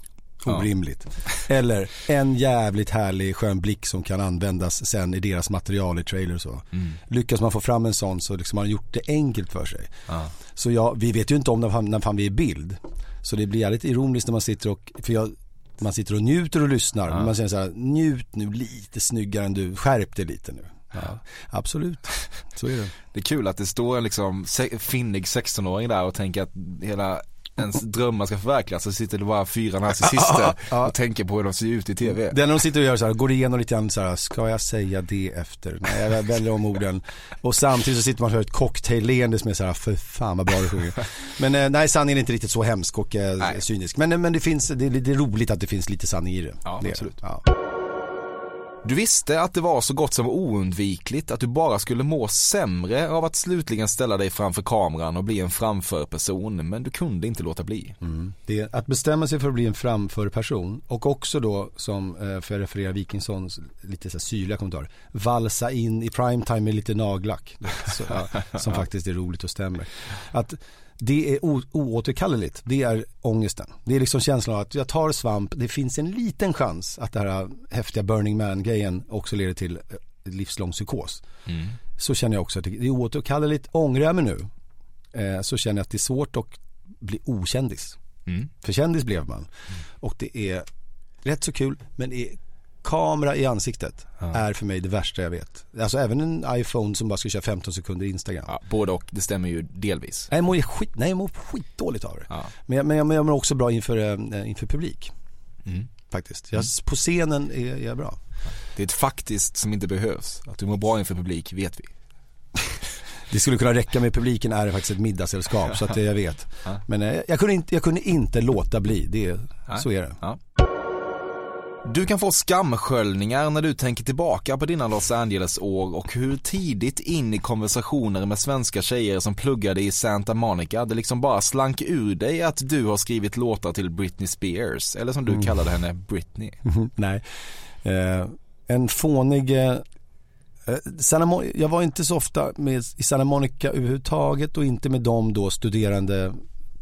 Ja. Orimligt. Eller en jävligt härlig skön blick som kan användas sen i deras material i trailers och så. Lyckas man få fram en sån så liksom har man gjort det enkelt för sig. Ja. Så jag, vi vet ju inte om när fan, när fan vi är i bild. Så det blir jävligt ironiskt när man sitter och, för jag, man sitter och njuter och lyssnar. Ja. Man säger så här, njut nu lite snyggare än du, skärp dig lite nu. Ja, absolut, så är det. Det är kul att det står en liksom finnig 16-åring där och tänker att hela ens drömmar ska förverkligas så sitter det bara fyra narcissister och tänker på hur de ser ut i TV. Det när de sitter och gör så här, går igenom lite grann så här, ska jag säga det efter? Nej, jag väljer om orden. Och samtidigt så sitter man och har ett cocktailleende som är så här, för fan vad bra du sjunger. Men eh, nej, sanningen är inte riktigt så hemsk och eh, Nej. cynisk. Men, eh, men det finns, det, det är roligt att det finns lite sanning i det. Ja, det. absolut. Ja. Du visste att det var så gott som oundvikligt att du bara skulle må sämre av att slutligen ställa dig framför kameran och bli en framförperson, men du kunde inte låta bli. Det är att bestämma sig för att bli en framförperson och också då som, eh, för att referera Wikingssons lite så syrliga kommentar, valsa in i primetime med lite nagellack. Ja, som faktiskt är roligt och stämmer. Att det är oåterkalleligt, det är ångesten. Det är liksom känslan av att jag tar svamp, det finns en liten chans att det här häftiga Burning Man-grejen också leder till eh, livslång psykos. Så känner jag också att det är oåterkalleligt, ångrar jag mig nu eh, så känner jag att det är svårt att bli okändis. Mm. För kändis blev man. Och det är rätt så kul, men det är kamera i ansiktet är för mig det värsta jag vet. Alltså även en iPhone som bara ska köra 15 sekunder Instagram. Ja, både och, det stämmer ju delvis. Nej, jag mår, skit, nej, jag mår skitdåligt av det. Ja. Men, jag, men, jag, men jag mår också bra inför, eh, inför publik. Mm. Faktiskt. Jag, på scenen är jag bra. Det är ett faktiskt som inte behövs. Att du mår bra inför publik vet vi. Det skulle kunna räcka med publiken är det faktiskt ett middagssällskap så att det jag vet. Ja. Men eh, jag, kunde inte, jag kunde inte låta bli, det, så är det. Du kan få skamsköljningar när du tänker tillbaka på dina Los Angeles-år och hur tidigt in i konversationer med svenska tjejer som pluggade i Santa Monica det liksom bara slank ur dig att du har skrivit låtar till Britney Spears, eller som du Mm. kallade henne, Britney. Nej. Eh, en fånig... Eh, eh, Santa jag var inte så ofta med, i Santa Monica överhuvudtaget och inte med de då studerande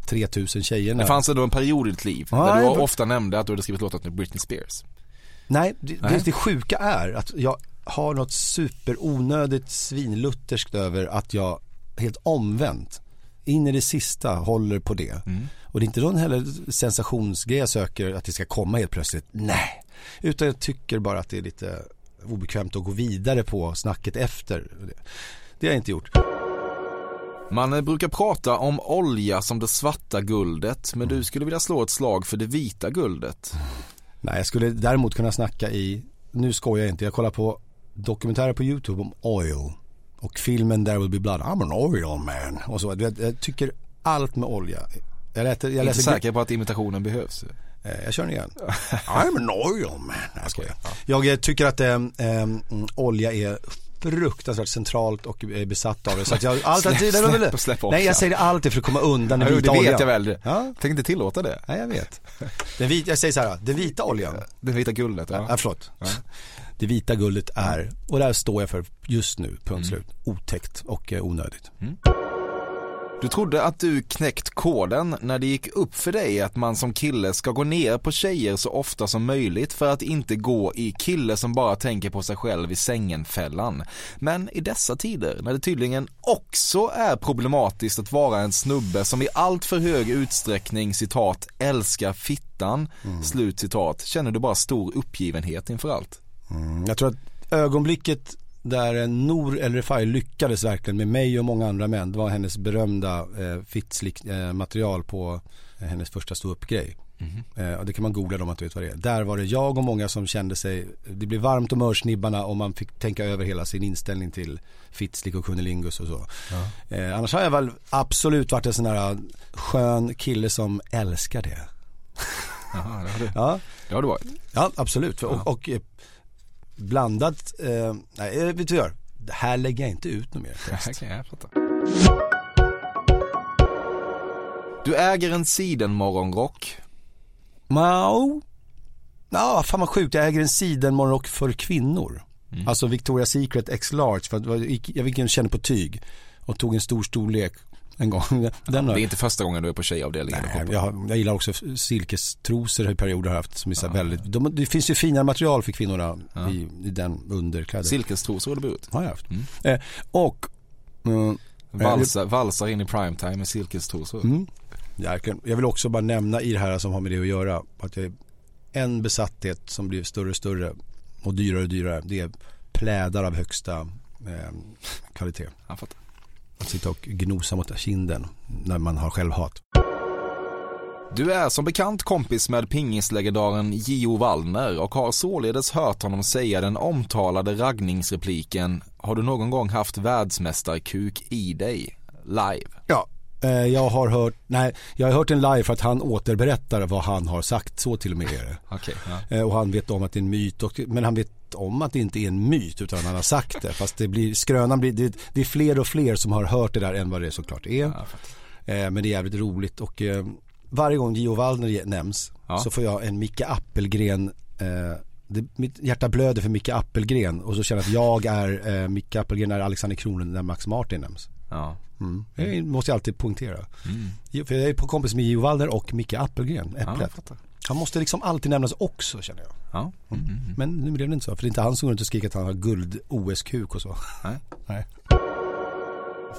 3000 tjejerna. Det fanns ändå en period i ditt liv Ja, där du ofta nämnde att du hade skrivit låtar till Britney Spears. Nej, det, Nej. Det, sjuka är att jag har något superonödigt svinlutherskt över att jag helt omvänt in i det sista håller på det. Och det är inte någon heller sensationsgrej jag söker att det ska komma helt plötsligt. Nej, utan jag tycker bara att det är lite obekvämt att gå vidare på snacket efter. det. Det har jag inte gjort. Man eh, brukar prata om olja som det svarta guldet, men du skulle vilja slå ett slag för det vita guldet. Nej, jag skulle däremot kunna snacka i, nu skojar jag inte, jag kollar på dokumentärer på YouTube om oil och filmen There will be blood, I'm an oil man och så. Jag tycker allt med olja. Jag, lät, jag Jag är inte säker på att imitationen behövs. Eh, Jag kör den igen. I'm an oil man. Jag skojar. Jag eh, tycker att eh, olja är fruktansvärt centralt och är besatt av det. Så att jag alltid, Släpp- släpp och släpp Nej, jag säger det alltid för att komma undan den Ja, vita det oljan. vet jag väl. Ja. Tänk inte tillåta det. Nej, jag vet. Den vita, jag säger så här, den vita oljan. Det vita guldet, ja. Ja, förlåt. Det vita guldet är, och där står jag för just nu, punkt slut, otäckt och eh, onödigt. Du trodde att du knäckt koden när det gick upp för dig att man som kille ska gå ner på tjejer så ofta som möjligt för att inte gå i kille som bara tänker på sig själv i sängen-fällan. Men i dessa tider, när det tydligen också är problematiskt att vara en snubbe som i allt för hög utsträckning citat älskar fittan, slut citat, känner du bara stor uppgivenhet inför allt. Mm, jag tror att ögonblicket där eh, Nour El Refai lyckades verkligen med mig och många andra män, det var hennes berömda eh, fittslick eh, material på eh, hennes första ståuppgrej. Eh, och det kan man googla om man inte vet vad det är. Där var det jag och många som kände sig, det blev varmt om örsnibbarna och man fick tänka över hela sin inställning till Fitzlik och Kunnelingus och så. Eh, annars har jag väl absolut varit en sån här skön kille som älskar det. Jaha, det har du, Ja, det har du varit. ja absolut. För- Och, och eh, blandat, eh, nej eh, vet du vad jag gör? Det här lägger jag inte ut något mer. Okej, jag fattar. Du äger en sidenmorgonrock. Mao. Ja, fan vad sjukt. Jag äger en sidenmorgonrock för kvinnor. Alltså Victoria's Secret X Large. För jag gick- jag gick och kände på tyg. Och tog en stor storlek en gång. Den Det har, är inte första gången du är på tjejavdelningen Nej, jag, jag gillar också silkestrosor i perioder har haft som är här väldigt, de, det finns ju finare material för kvinnorna i, i den underkläder. Silkestrosor har du burit. har jag haft. Eh, och mm, Valsar, valsar in i primetime med silkestrosor. Mm. Jag vill också bara nämna i det här som har med det att göra att jag är en besatthet som blir större och större och dyrare och dyrare. Det är plädar av högsta eh, kvalitet. Jag fattar. Att sitta och gnosa mot kinden när man har självhat. Du är som bekant kompis med pingislegendaren Gio Wallner och har således hört honom säga den omtalade raggningsrepliken Har du någon gång haft världsmästarkuk i dig? Live. Ja. Eh, jag har hört, nej, jag har hört en live för att han återberättar vad han har sagt. Så till och med är det. Okej. ja. Eh, Och han vet om att det är en myt, och, men han vet om att det inte är en myt utan han har sagt det. Fast det blir, skrönan blir, det, det är fler och fler som har hört det där än vad det såklart är. Ja. Eh, men det är jävligt roligt och eh, varje gång Gio Wallner ge- nämns Ja. så får jag en Micke Appelgren eh, det, mitt hjärta blöder för Micke Appelgren och så känner jag att jag är eh, Micke Appelgren när Alexander Kronen när Max Martin nämns. Ja. Mm. Det måste jag alltid poängtera. Jo, För jag är på kompis med Gio Wallner och Micke Appelgren, Ja, Äpplet. fattar. Han måste liksom alltid nämnas också känner jag. Ja. Men nu blev det inte så, för det är inte han som går runt och skriker att han har guld OS-kuk och så. Nej. Nej.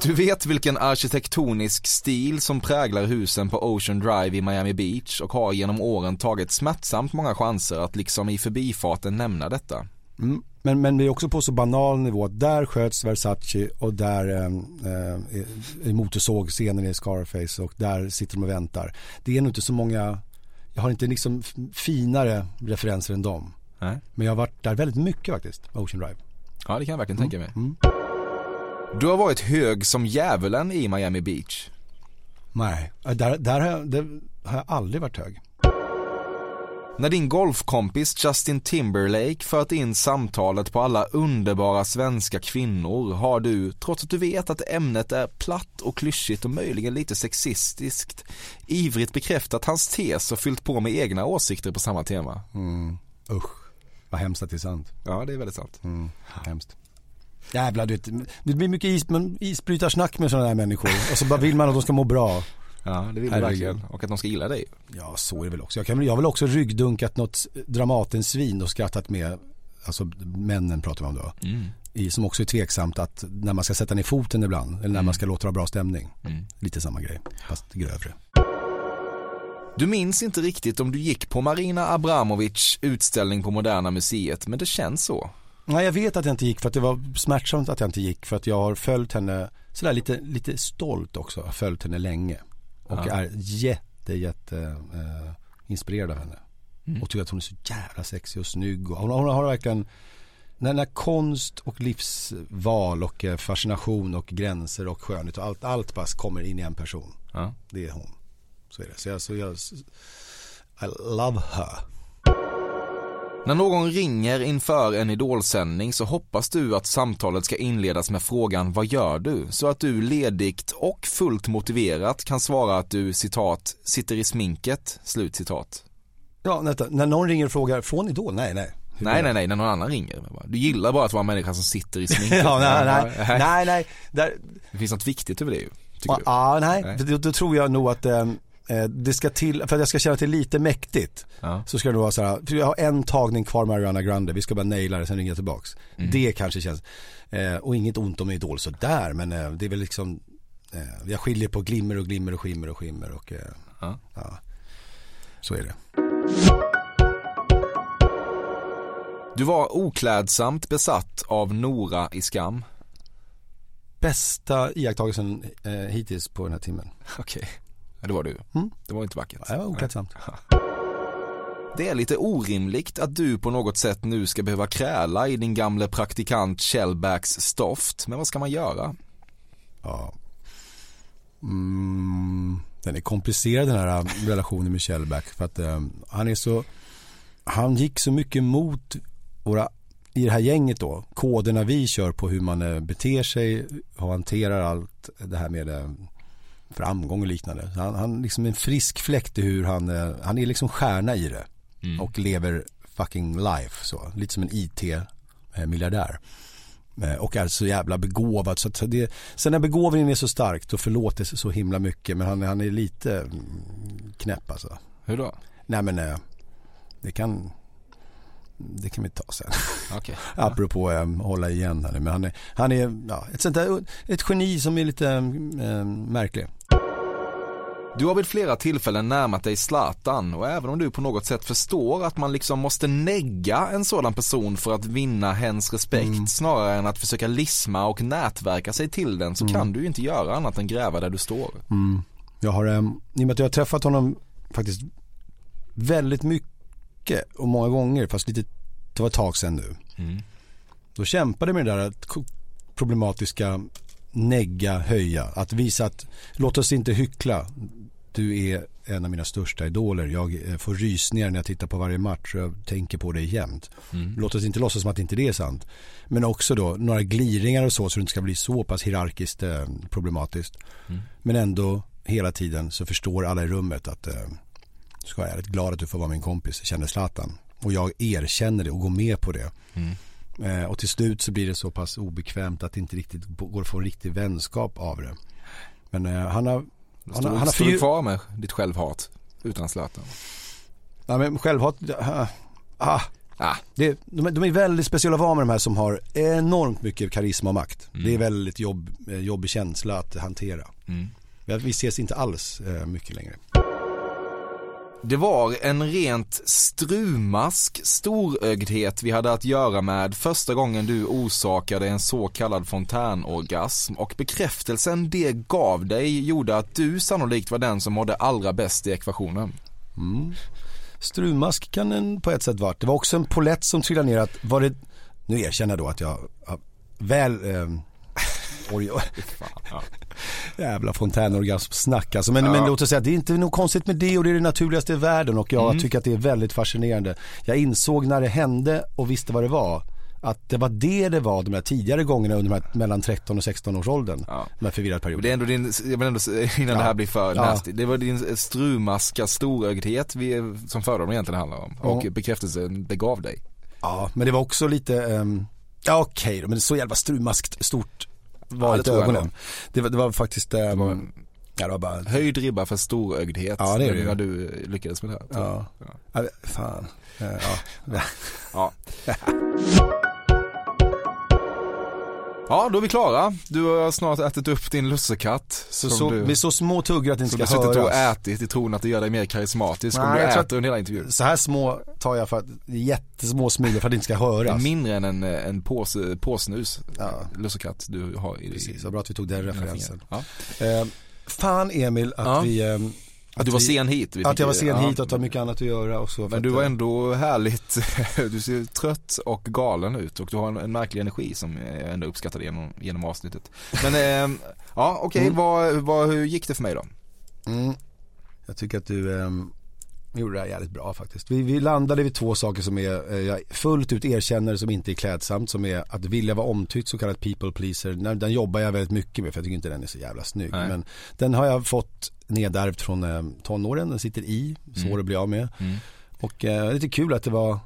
Du vet vilken arkitektonisk stil som präglar husen på Ocean Drive i Miami Beach och har genom åren tagit smärtsamt många chanser att liksom i förbifarten nämna detta. Mm. Men, men vi är också på så banal nivå att där sköts Versace och där eh, eh, är motorsågscenen i Scarface och där sitter de och väntar. Det är nog inte så många, jag har inte liksom finare referenser än dem. Nej. Men jag har varit där väldigt mycket faktiskt, Ocean Drive. Ja, det kan jag verkligen tänka mig. Mm. Du har varit hög som djävulen i Miami Beach. Nej, där, där, har jag, där har jag aldrig varit hög. När din golfkompis Justin Timberlake fört in samtalet på alla underbara svenska kvinnor har du, trots att du vet att ämnet är platt och klyschigt och möjligen lite sexistiskt, ivrigt bekräftat hans tes och fyllt på med egna åsikter på samma tema. Mm. Usch, vad hemskt att det är sant. Ja, det är väldigt sant. Mm. Hemskt. Jävlar, du vet, det blir mycket is, isbrytarsnack med sådana här människor. Och så bara vill man att de ska må bra. Ja, det vill du verkligen. Och att de ska gilla dig. Ja, så är det väl också. Jag, kan, jag har väl också ryggdunkat något Dramatensvin och skrattat med, alltså männen pratar vi om då. I, som också är tveksamt att när man ska sätta ner foten ibland, eller när man ska låta det ha bra stämning. Lite samma grej, fast grövre. Du minns inte riktigt om du gick på Marina Abramovic utställning på Moderna Museet, men det känns så. Nej, jag vet att jag inte gick för att det var smärtsamt att jag inte gick för att jag har följt henne sådär lite, lite stolt också, har följt henne länge. Och Ja. är jätte, jätte eh, inspirerad av henne. Och tycker att hon är så jävla sexig och snygg. Och hon, hon har verkligen, när, när konst och livsval och eh, fascination och gränser och skönhet och allt, allt bara kommer in i en person. Ja. Det är hon. Så är det. Så jag, så jag I love her. När någon ringer inför en idolsändning så hoppas du att samtalet ska inledas med frågan vad gör du? Så att du ledigt och fullt motiverat kan svara att du citat sitter i sminket, slut citat. Ja, vänta, när någon ringer och frågar, från Idol? Nej, nej. Hur Nej nej nej, när någon annan ringer. Du gillar bara att vara en människa som sitter i sminket. ja, nej, nej, nej, nej. Där, Det finns något viktigt över det ju, ja, ah, nej, Nej. Då, då tror jag nog att eh, det ska till, för att jag ska känna att det är lite mäktigt. Ja. Så ska det vara så här, jag har en tagning kvar med Ariana Grande, vi ska bara naila det, sen ringer jag tillbaks. Mm. Det kanske känns, eh, och inget ont om Idol sådär, men eh, det är väl liksom, eh, jag skiljer på glimmer och glimmer och skimmer och skimmer och eh, Ja. ja, så är det. Du var oklädsamt besatt av Nora i Skam. Bästa iakttagelsen eh, hittills på den här timmen. Okej. Ja, det var du. Mm. Det var inte vackert. Det var oklädsamt. Det är lite orimligt att du på något sätt nu ska behöva kräla i din gamle praktikant Shellbacks stoft. Men vad ska man göra? Ja. Mm, den är komplicerad den här relationen med Shellback. För att eh, han är så, han gick så mycket emot våra, i det här gänget då, koderna vi kör på hur man eh, beter sig och hanterar allt det här med eh, framgång och liknande. Så han, han liksom en frisk fläkt i hur han, eh, han är liksom stjärna i det. Och lever fucking life så. Lite som en IT-miljardär. Eh, Och är så jävla begåvad. Så det, sen när begåvningen är så stark då förlåter sig så himla mycket. Men han, han är lite mm, knäpp alltså. Hur då? Nej men eh, det kan det kan vi ta sen. Okej. Apropå eh, hålla igen här nu. Men han är, han är ja, ett sånt där, ett geni som är lite eh, märklig. Du har vid flera tillfällen närmat dig Zlatan och även om du på något sätt förstår att man liksom måste negga en sådan person för att vinna hens respekt snarare än att försöka lisma och nätverka sig till den så kan du ju inte göra annat än gräva där du står. Mm. Jag har, eh, i och med att jag har träffat honom faktiskt väldigt mycket och många gånger, fast lite, det var ett tag sedan nu. Mm. Då kämpade med det där problematiska negga, höja. Att visa att, låt oss inte hyckla. Du är en av mina största idoler. Jag eh, får rysningar när jag tittar på varje match och jag tänker på dig jämt. Låt oss inte låtsas som att inte det är sant. Men också då några gliringar och så så det inte ska bli så pass hierarkiskt eh, problematiskt. Men ändå hela tiden så förstår alla i rummet att eh, ska jag är rätt glad att du får vara min kompis, känner Zlatan. Och jag erkänner det och går med på det. Eh, och till slut så blir det så pass obekvämt att det inte riktigt går att få en riktig vänskap av det. Men eh, han har... Han Står, han har står du kvar med ditt självhat utan Zlatan? Ja men självhat, ah, ah. Ah. Det, de, är- de är väldigt speciella var med de här som har enormt mycket karisma och makt. Mm. Det är väldigt jobb, eh, jobbig känsla att hantera. Mm. Vi- Vi ses inte alls eh, mycket längre. Det var en rent strumask storögdhet vi hade att göra med första gången du orsakade en så kallad fontänorgasm och bekräftelsen det gav dig gjorde att du sannolikt var den som mådde allra bäst i ekvationen. Mm. Strumask kan den på ett sätt varit. Det var också en polett som trillade ner att var det, nu erkänner jag då att jag väl, eh, oj, oj. Jävla fontänorgasm-snack alltså. Men, Ja. men låt oss säga att det är inte något konstigt med det och det är det naturligaste i världen och jag Mm. tycker att det är väldigt fascinerande. Jag insåg när det hände och visste vad det var. Att det var det det var de här tidigare gångerna under de här mellan 13 och 16 års åldern. De här förvirrade perioderna. det är ändå din, jag vill ändå innan Ja. det här blir för Ja. nasty. Det var din strumaska storögdhet vi, som fördomen egentligen handlar om. Och Ja. bekräftelsen det gav dig. Ja, men det var också lite, ehm, ja okej då, men så jävla strumaskt stort var Ja, det ögonen. Det var, det var faktiskt, ehm, ja det var bara, Höjd ribba för storögdhet. Ja, det är det ju. När du lyckades med det här. ja, ja. fan. Eh, Ja. Ja. Ja, då är vi klara. Du har snart ätit upp din lussekatt. Så, som så, du, med så små tuggar att det inte som du ska har suttit och höras. ätit i tron att det gör dig mer karismatisk om Nej, du jag tror äter under hela intervjun. Så här små tar jag för att, jättesmå smulor för att det inte ska Det är höras. mindre än en, en påse, påsnus Ja. lussekatt du har i Precis, vad bra att vi tog den referensen. Ja. Eh, fan Emil att Ja. vi... ehm, Att du var sen hit. Att jag var sen hit och att mycket annat att göra och så. Men du var eh, ändå härligt, du ser trött och galen ut och du har en, en märklig energi som jag ändå uppskattade genom, genom avsnittet. Men eh, ja okej, Mm. vad, vad, hur gick det för mig då? Mm. Jag tycker att du ehm, gjorde det här jävligt bra faktiskt. Vi, vi landade vid två saker som är, eh, jag fullt ut erkänner som inte är klädsamt. Som är att vilja vara omtyckt, så kallad people pleaser. Den, den jobbar jag väldigt mycket med för jag tycker inte den är så jävla snygg. Nej. Men den har jag fått nedärvt från eh, tonåren, den sitter i, svår Mm. att bli av med. Mm. Och eh, lite kul att det var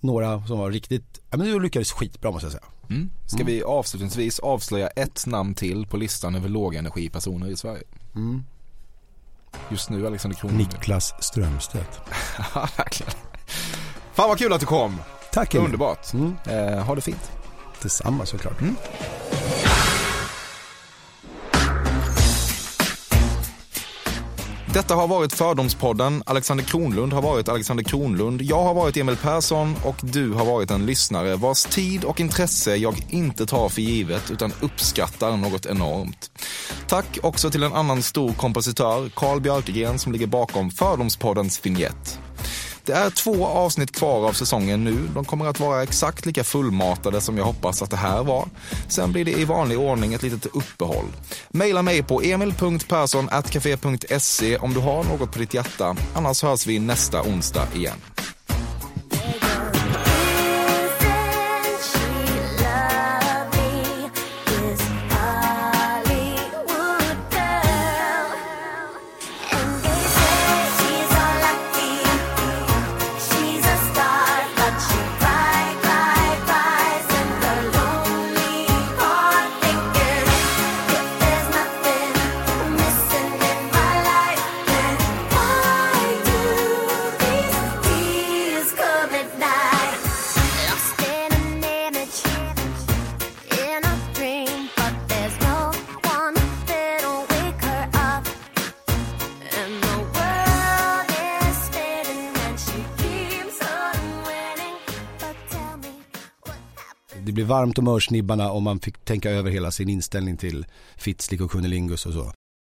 några som var riktigt, ja men du lyckades skitbra måste jag säga. Mm. Ska Mm. vi avslutningsvis avslöja ett namn till på listan över lågenergipersoner i Sverige? Mm. Just nu Alexander Kronlund. Niklas Strömstedt. Ja, verkligen. Fan vad kul att du kom. Tack Emil. Underbart. Mm. Eh, ha det fint. Tillsammans såklart. Mm. Detta har varit Fördomspodden. Alexander Kronlund har varit Alexander Kronlund. Jag har varit Emil Persson och du har varit en lyssnare vars tid och intresse jag inte tar för givet utan uppskattar något enormt. Tack också till en annan stor kompositör, Carl Björkegren, som ligger bakom Fördomspoddens vignett. Det är två avsnitt kvar av säsongen nu. De kommer att vara exakt lika fullmatade som jag hoppas att det här var. Sen blir det i vanlig ordning ett litet uppehåll. Maila mig på emil.perssonatcafe.se om du har något på ditt hjärta. Annars hörs vi nästa onsdag igen. Blir varmt om örsnibbarna om man fick tänka över hela sin inställning till Fitzlik och Kunnelingus och så.